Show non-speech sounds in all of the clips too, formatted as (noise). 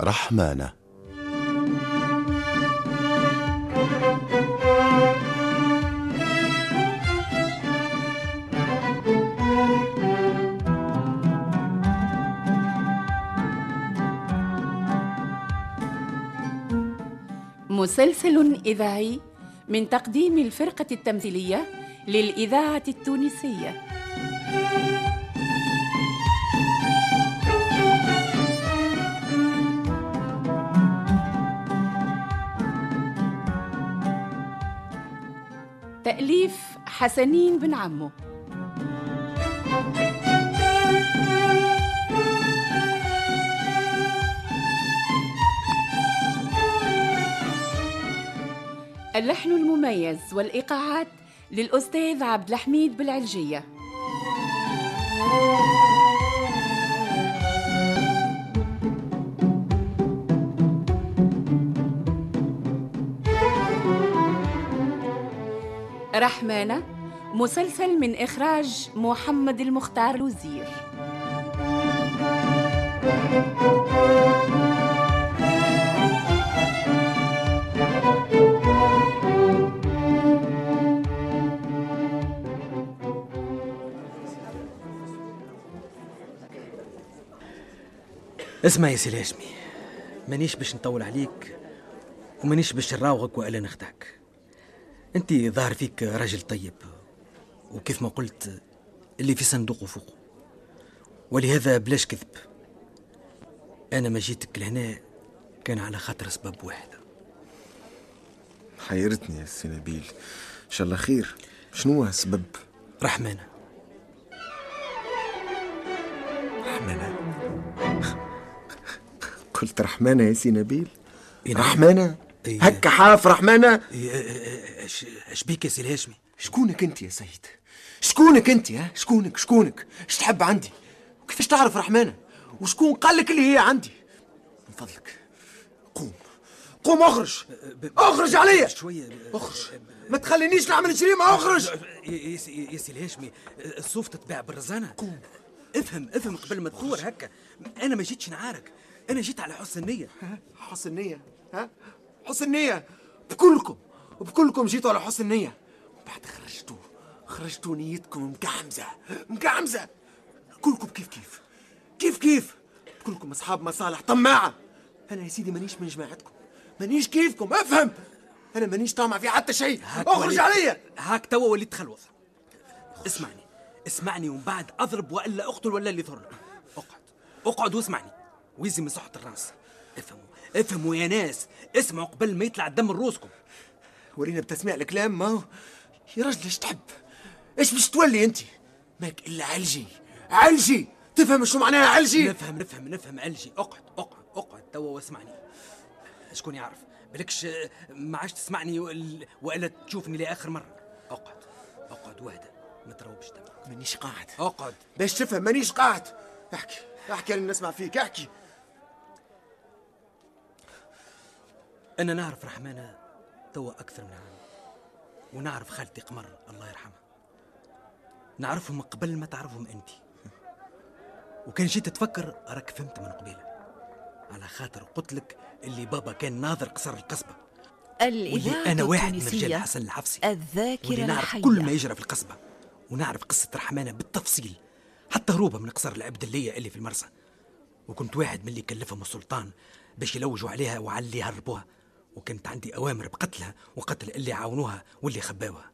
رحمانة. مسلسل إذاعي من تقديم الفرقة التمثيلية للإذاعة التونسية. تأليف حسنين بن عمو. اللحن المميز والإيقاعات للأستاذ عبد الحميد بالعلجية. رحمانة مسلسل من إخراج محمد المختار الوزير. اسمع يا سي الهاشمي مانيش باش نطول عليك ومانيش باش نراوغك وإلا نخدعك. أنت ظاهر فيك راجل طيب وكيف ما قلت اللي في صندوق فوق ولهذا بلاش كذب. أنا ما جيتك لهنا كان على خاطر سبب واحد. حيرتني يا سي نبيل. إن شاء الله خير. شنو هو السبب؟ رحمانة. رحمانة؟ (laughs) قلت رحمانة يا سي نبيل؟ نعم. رحمانة؟ إيه. هكا حاف رحمانة. إيه، إيه، اش اش بيك يا سي الهاشمي شكونك أنت يا سيد؟ شكونك أنت ها؟ شكونك شكونك؟ إيش تحب عندي؟ وكيفاش تعرف رحمانة؟ وشكون قال لك اللي هي عندي؟ من فضلك. قوم قوم اخرج اخرج عليا. شوية اخرج ما تخلينيش نعمل جريمة اخرج يا- سي- الهاشمي الصوف تتباع بالرزانة. قوم. افهم افهم قبل ما تثور هكا. أنا ما جيتش نعارك. أنا جيت على حسن النية. (laughs) حسن نية ها؟ حسن نية. بكلكم وبكلكم جيتوا على حسن نية. بعد خرجتوا خرجتوا نيتكم مقعمزة مقعمزة. كلكم كيف كيف؟ كيف كيف؟ كلكم أصحاب مصالح طماعة. أنا يا سيدي مانيش من جماعتكم. مانيش كيفكم أفهم. أنا مانيش طامع في حتى شيء. اخرج عليا. هاك توا وليت تخلوص اسمعني اسمعني ومن بعد أضرب وإلا أقتل ولا اللي ثر أقعد أقعد واسمعني. ويزي من صحة الرأس. افهموا افهموا يا ناس. اسمعوا قبل ما يطلع الدم من روسكم ورينا بتسميع الكلام ما يا رجل إيش تحب؟ إيش باش تولي أنت؟ ماك إلا علجي. علجي! تفهم شو معناها علجي؟ نفهم نفهم نفهم علجي. أقعد أقعد أقعد. توا واسمعني. شكون يعرف؟ بالكش ما عادش تسمعني وال- والا تشوفني لآخر مرة. أقعد أقعد واهدى ما تروبش دمك. مانيش قاعد. أقعد. باش تفهم مانيش قاعد. احكي احكي أنا نسمع فيك. احكي. أنا نعرف رحمانة توا أكثر من عام. ونعرف خالتي قمر الله يرحمها. نعرفهم قبل ما تعرفهم أنت. وكان جيت تفكر راك فهمت من قبيلة. على خاطر قلت لك اللي بابا كان ناظر قصر القصبة. الإذاعة أنا واحد من رجال حسن الحفصي. الذاكرة واللي نعرف الحية. كل ما يجرى في القصبة. ونعرف قصة رحمانة بالتفصيل. حتى هروبة من قصر العبدلية اللي في المرسى. وكنت واحد من اللي كلفهم السلطان باش يلوجوا عليها وعلي يهربوها. وكانت عندي أوامر بقتلها وقتل اللي عاونوها واللي خباوها.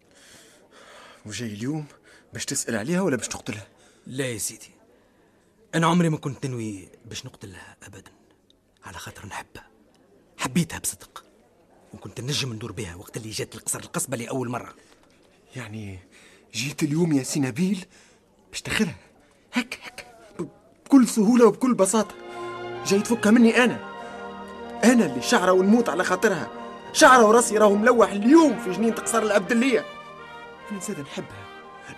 وجاي اليوم باش تسأل عليها ولا باش تقتلها؟ لا يا سيدي. أنا عمري ما كنت ننوي باش نقتلها أبدا. على خاطر نحبها. حبيتها بصدق. وكنت نجم ندور بها وقت اللي جات القصر القصبة لأول مرة. يعني جيت اليوم يا سي نبيل باش تاخذها هك هك. بكل سهولة وبكل بساطة. جاي تفكها مني أنا. أنا اللي شعرة ونموت على خاطرها. شعرة وراسي راهو ملوح اليوم في جنينة قصر العبدلية. أنا زاد نحبها.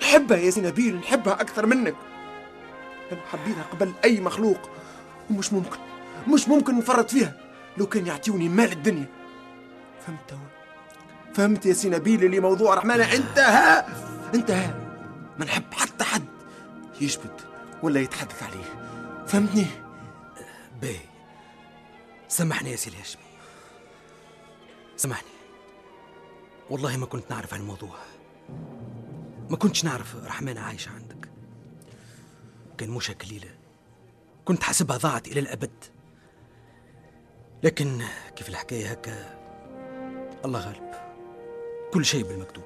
نحبها يا زينبيل نحبها أكثر منك. أنا حبيتها قبل أي مخلوق. ومش ممكن مش ممكن نفرط فيها. لو كان يعطيوني مال الدنيا. فهمت توا فهمت يا سي نبيل اللي موضوع رحمانة. انتهى! انتهى! ما نحب حتى حد يجبد ولا يتحدث عليه. فهمتني؟ باهي سامحني يا سي الهاشمي سامحني. والله ما كنت نعرف عن الموضوع. ما كنتش نعرف رحمانة عايشة عندك. كان مش هيك الليلة كنت حاسبها ضاعت إلى الأبد. لكن كيف الحكاية هكا؟ الله غالب. كل شيء بالمكتوب.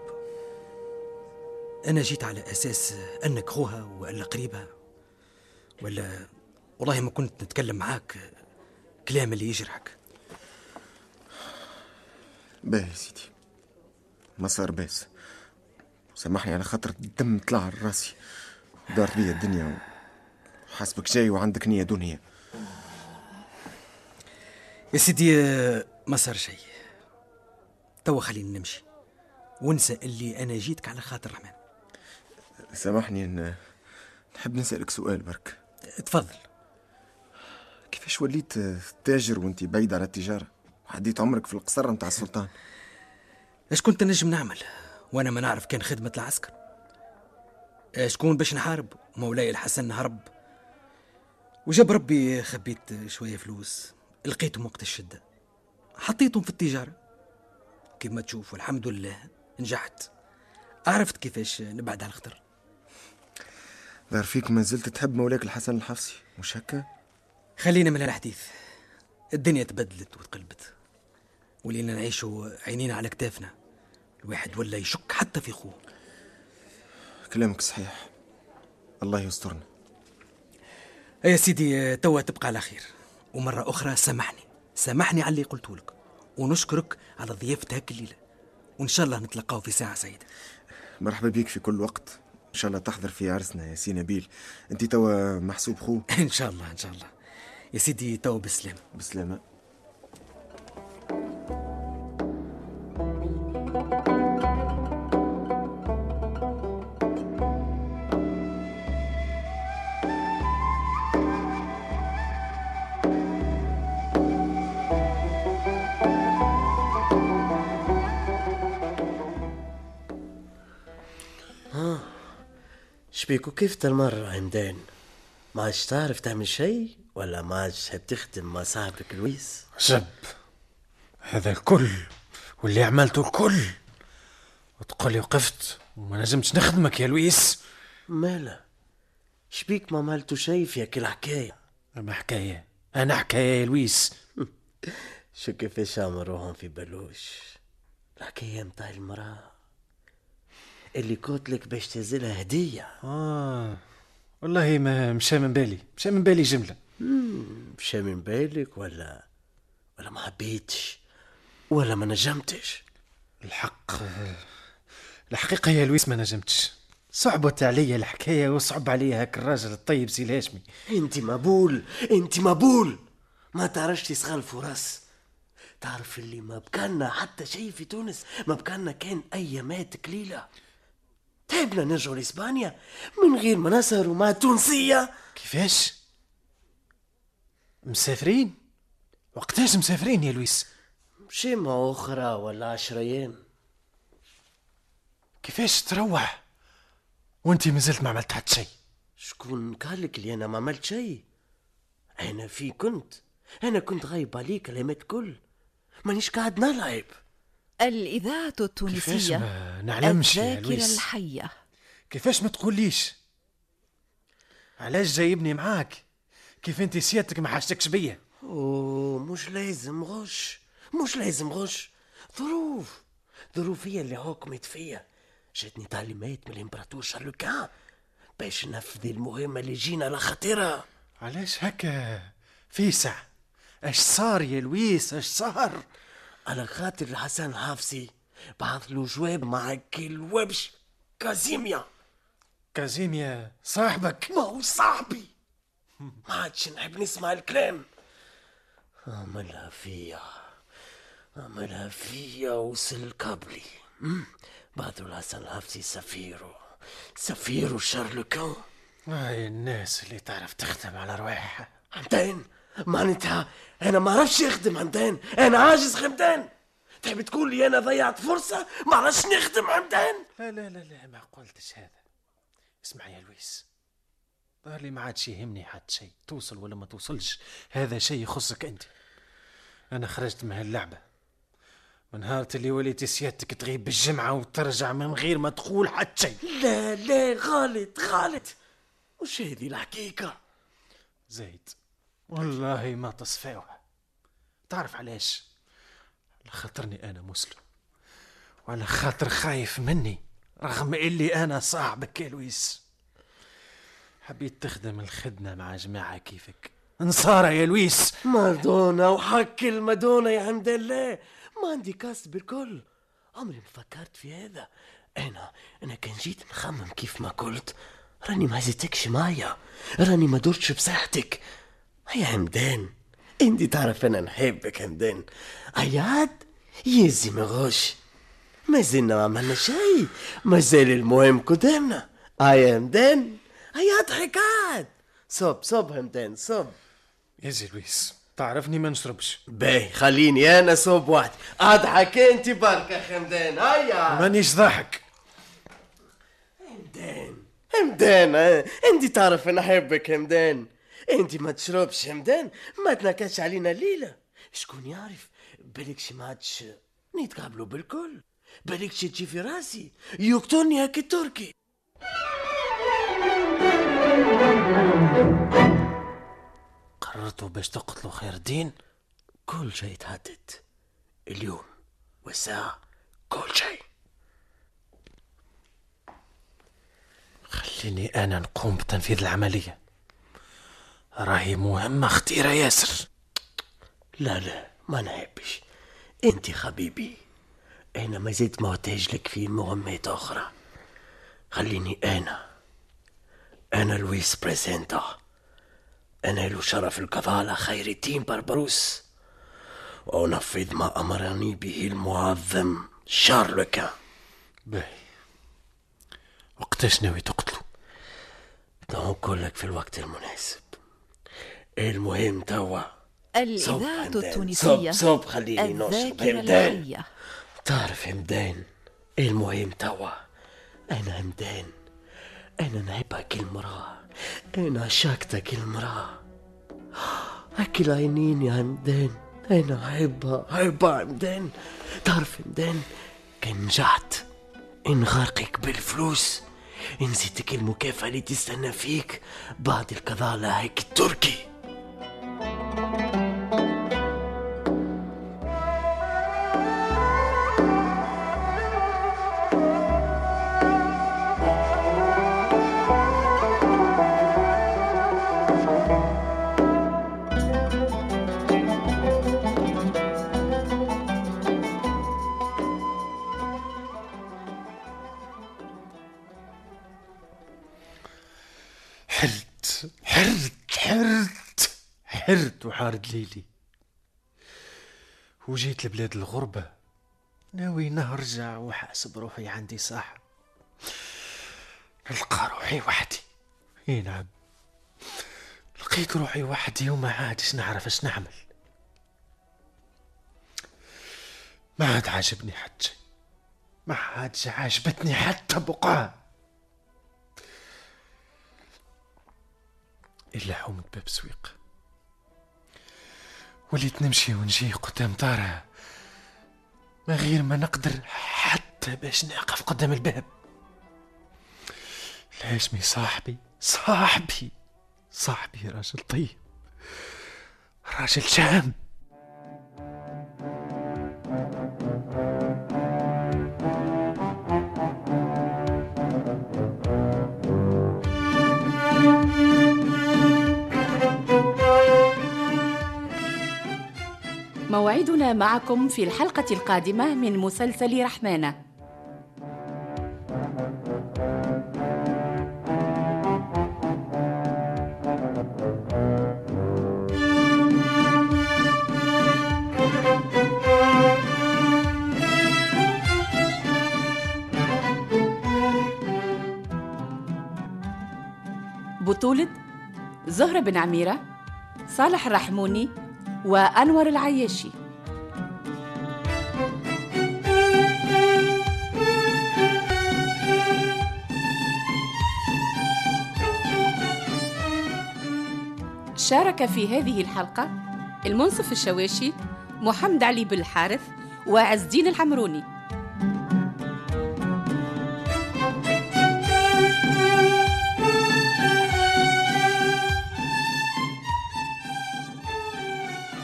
أنا جيت على أساس أنك خوها ولا قريبها. ولا والله ما كنت نتكلم معاك كلام اللي يجرحك. باهي يا سيدي. ما صار باس. سامحني على خاطر الدم طلع على راسي. دارت بيا الدنيا وحاسبك جاي وعندك نية دنيا يا سيدي ما صار شيء. توا خلينا نمشي. ونسى اللي أنا جيتك على خاطر الرحمن سامحني ان نحب نسألك سؤال برك. تفضل. كيفاش وليت تاجر وانت بعيد على التجارة؟ وعديت عمرك في القصر متاع السلطان. إيش كنت نجم نعمل؟ وأنا ما نعرف كان خدمة العسكر. شكون باش نحارب؟ مولاي الحسن هرب وجاب ربي خبيت شوية فلوس. لقيتهم وقت الشدة. حطيتهم في التجارة. كيف تشوف والحمد لله نجحت. عرفت كيفاش نبعد على الخطر. ظهر فيك ما زلت تحب مولاك الحسن الحفصي. مش هكا؟ خلينا من الحديث الدنيا تبدلت وتقلبت. ولينا نعيشوا عينينا على كتافنا. الواحد ولا يشك حتى في خوه كلامك صحيح. الله يسترنا. يا سيدي توا تبقى على خير. ومرة أخرى سامحني. سامحني على اللي قلته لك. ونشكرك على ضيافتك الليلة. وإن شاء الله نتلقاو في ساعة سعيدة. مرحبا بك في كل وقت. إن شاء الله تحضر في عرسنا يا سي نبيل أنت توا محسوب خو؟ (laughs) إن شاء الله إن شاء الله. يا سيدي توا بالسلامة بسلامة شبيك وكيف المرة عمدان ما عادش تعرف تعمل شيء؟ ولا ما عادش تحب تخدم مع صاحبك لويس؟ جب هذا الكل واللي عملته الكل. وتقول لي وقفت وما نجمتش نخدمك يا لويس. مالا؟ شبيك ما عملتوا شيء في هاك الحكاية؟ ما حكاية؟ أنا حكاية يا لويس. (laughs) شو كيفاش عمروهم في بلوش؟ الحكاية متاع المرأة اللي قلت لك باش تنزلها هدية. آه والله ما مشى من بالي مشى من بالي جملة. مشى من بالك ولا ولا ما حبيتش؟ ولا ما نجمتش؟ الحق الحقيقة يا لويس ما نجمتش. صعبت عليا الحكاية وصعب عليا هاك الراجل الطيب سي الهاشمي. انت مبول انت مبول! ما تعرفش تسغل فرص تعرف اللي ما بكالنا حتى شيء في تونس ما بكالنا كان أيامات قليلة. تعبنا نرجعوا لإسبانيا من غير ما نسهروا مع التونسيه كيفاش؟ مسافرين؟ وقتاش مسافرين يا لويس؟ شيمة أخرى ولا عشر أيام. كيفاش تروح وأنت مازلت ما عملت حتى شيء؟ شكون قالك اللي أنا ما عملت شيء؟ أنا في كنت. أنا كنت غايب عليك الأيامات كل مانيش قاعد نلعب. الإذاعة كيفاش التونسية ما نعلمش يا لويس؟ الحية. كيفاش ما تقوليش؟ علاش جايبني معاك؟ كيف انت سيادتك ما حاجتكش بيا؟ أوه مش لازم غش. مش لازم غش. ظروف. ظروف هي اللي حكمت فيا. جاتني تعليمات من الإمبراطور شارلوكان باش نفذ المهمة اللي جينا على خاطرها علاش هكا؟ فيسع. اش صار يا لويس؟ اش صار؟ على خاطر الحسن الحافظي بعث له جواب مع كل وبش. كازيميا. كازيميا صاحبك. ما هو صاحبي. ما عادش نحب نسمع الكلام. عملها فيا عملها فيا وصل مم. بعد الحسن الحفصي سفيرو سفيرو شارلوكو هاي الناس اللي تعرف تخدم على رواحها حمدان معناتها أنا ما عرفش نخدم حمدان أنا عاجز حمدان تحب تقول لي أنا ضيعت فرصة؟ ما عرفش نخدم حمدان لا لا لا لا ما قلتش هذا. اسمع يا لويس. ظهر لي ما عادش يهمني حتى شيء. توصل ولا ما توصلش؟ هذا شيء يخصك أنت. أنا خرجت من هاللعبة. من نهار اللي وليتي سيادتك تغيب بالجمعة وترجع من غير ما تقول حتى شيء. لا لا غلط غلط. وش هذه الحقيقة؟ زايد والله ما تصفاوها تعرف علاش؟ على خاطرني أنا مسلم. وعلى خاطر خايف مني رغم اللي أنا صاحبك يا لويس. حبيت تخدم الخدمة مع جماعة كيفك. نصارى يا لويس. مادونا وحق المادونا يا حمد الله. ما عندي كاس بالكل. عمري ما فكرت في هذا. أنا أنا كان جيت نخمم كيف ما قلت. راني ما زيتكش معايا. راني ما درتش بصحتك. يا حمدان أنت تعرف أنا نحبك حمدان عياد يزي ما غش. ما زلنا ما عملنا شيء. ما زال المهم قدامنا. هيا حمدان هيا ضحكات صب صب حمدان صب. يا زي لويس تعرفني ما نشربش. باهي خليني أنا صوب واحد. أضحك أنت برك يا حمدان هيا. مانيش ضاحك حمدان حمدان آه، أنت تعرف أنا أحبك حمدان أنت ما تشربش حمدان ما تنكدش علينا الليلة شكون يعرف؟ بالكش ما عادش نتقابلوا بالكل. بالكش تجي في راسي. يقتلني هاك التركي. قررتوا باش تقتلوا خير الدين كل شيء تحدد اليوم والساعة كل شيء. خليني أنا نقوم بتنفيذ العملية. راهي مهمة خطيرة ياسر. لا لا ما نحبش. أنت حبيبي أنا ما زلت محتاج لك في مهمات أخرى. خليني أنا أنا لويس بريزنتا أنا له شرف القضاء على خير الدين بربروس. وأنفذ ما أمرني به المعظم شارلوكا. باهي وقتاش ناوي تقتلوا نقول لك في الوقت المناسب. المهم توا صب الإذاعة. التونسية. صب صب خليني نشرب الحية. تعرف همدان المهم توا أنا همدان أنا نحبك المرأة. أنا عشقتك المرأة. هاك العينين يا همدان أنا أحبها. أحبها همدان تعرف همدان كان نجحت نغرقك بالفلوس. نسيتك المكافأة اللي تستنى فيك. بعد القضاء على هيك التركي حرت وحارد ليلي. وجيت لبلاد الغربة. ناوي نرجع وحأسب روحي عندي صاحب نلقى روحي وحدي. إي نعم. لقيت روحي وحدي وما عادش نعرف اش نعمل. ما عاد عاجبني حتى شي ما عادش عاجبتني حتى بقعة. إلا حومة باب سويق. وليت نمشي ونجي قدام دارها ما غير ما نقدر حتى باش نقف قدام الباب. الهاشمي صاحبي صاحبي صاحبي راجل طيب راجل شام. موعدنا معكم في الحلقة القادمة من مسلسل رحمانة. بطولة زهرة بن عميرة صالح الرحموني وأنور العياشي. شارك في هذه الحلقة المنصف الشواشي محمد علي بالحارث وعز الدين الحمروني.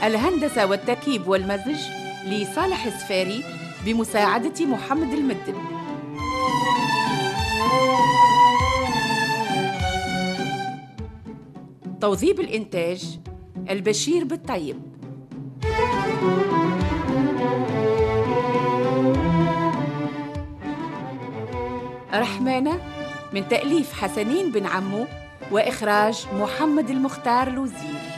الهندسة والتركيب والمزج لصالح السفاري بمساعدة محمد المدب توظيب الإنتاج البشير بالطيب. رحمانة من تأليف حسنين بن عمو وإخراج محمد المختار لوزير